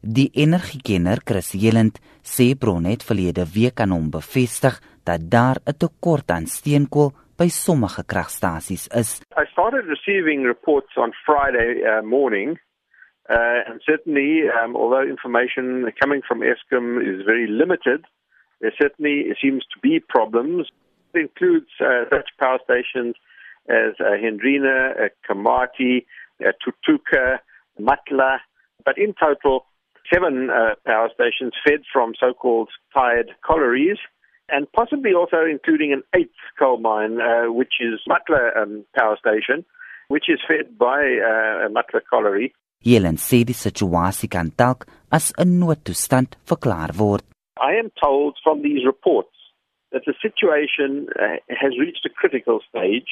Die energiekenner Chris Jelend sê Bronet verlede week aan hom bevestig dat daar 'n tekort aan steenkool by sommige kragstasies is. I started receiving reports on Friday uh, morning uh, and certainly um, although information coming from Eskom is very limited there certainly seems to be problems it includes uh, such power stations as uh, Hendrina, uh, Kamati, uh, Tutuka, Matla but in total seven uh, power stations fed from so-called tied collieries, and possibly also including an eighth coal mine, uh, which is Matla um, Power Station, which is fed by uh, Matla Colliery. Yelland sê die situasie kan dalk as 'n noodtoestand verklaar word. I am told from these reports that the situation uh, has reached a critical stage,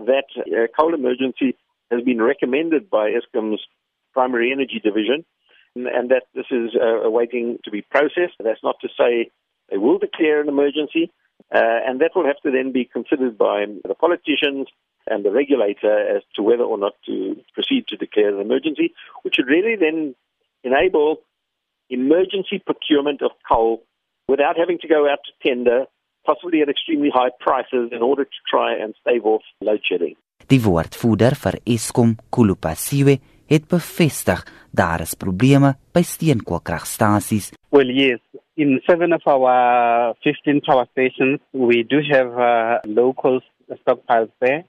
that a coal emergency has been recommended by Eskom's primary energy division, and that this is uh, waiting to be processed. That's not to say they will declare an emergency, uh, and that will have to then be considered by the politicians and the regulator as to whether or not to proceed to declare an emergency, which would really then enable emergency procurement of coal without having to go out to tender, possibly at extremely high prices, in order to try and stave off load shedding. Die woordvoerder vir Eskom, Khulu Phasiwe, het bevestig daar is probleme by steenkoolkragstasies. Well yes, in seven of our 15 power stations we do have uh, local stockpiles there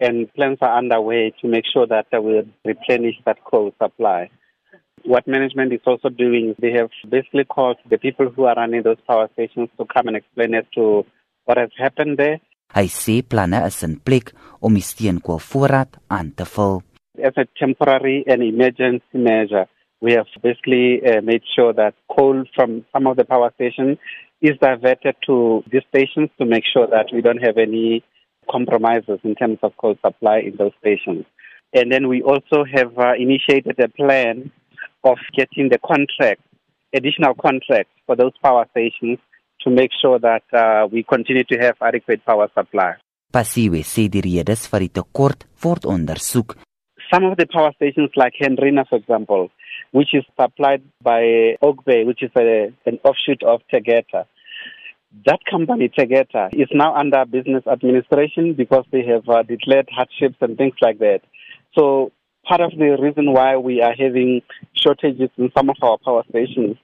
and plans are underway to make sure that we replenish that coal supply. What management is also doing, they have basically called the people who are running those power stations to come and explain as to what has happened there. Hy sê planne is in plek om die steenkoolvoorraad aan te vul. As a temporary and emergency measure, we have basically uh, made sure that coal from some of the power stations is diverted to these stations to make sure that we don't have any compromises in terms of coal supply in those stations. And then we also have uh, initiated a plan of getting the contract, additional contracts for those power stations to make sure that uh, we continue to have adequate power supply. Phasiwe sê die redes vir die tekort word ondersoek some of the power stations like Hendrina, for example, which is supplied by Ogbe, which is a, an offshoot of Tegeta. That company, Tegeta, is now under business administration because they have uh, declared hardships and things like that. So part of the reason why we are having shortages in some of our power stations,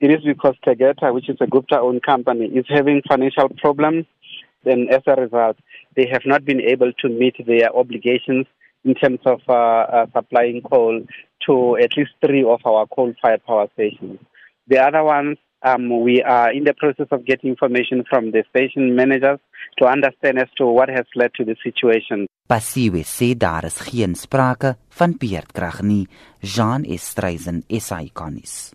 it is because Tegeta, which is a Gupta-owned company, is having financial problems. And as a result, they have not been able to meet their obligations in terms of uh, uh, supplying coal to at least three of our coal-fired power stations. The other ones, um, we are in the process of getting information from the station managers to understand as to what has led to the situation. Passiwe sê daar is geen sprake van beerdkrag nie. Jean Estreisen, SAICONIS.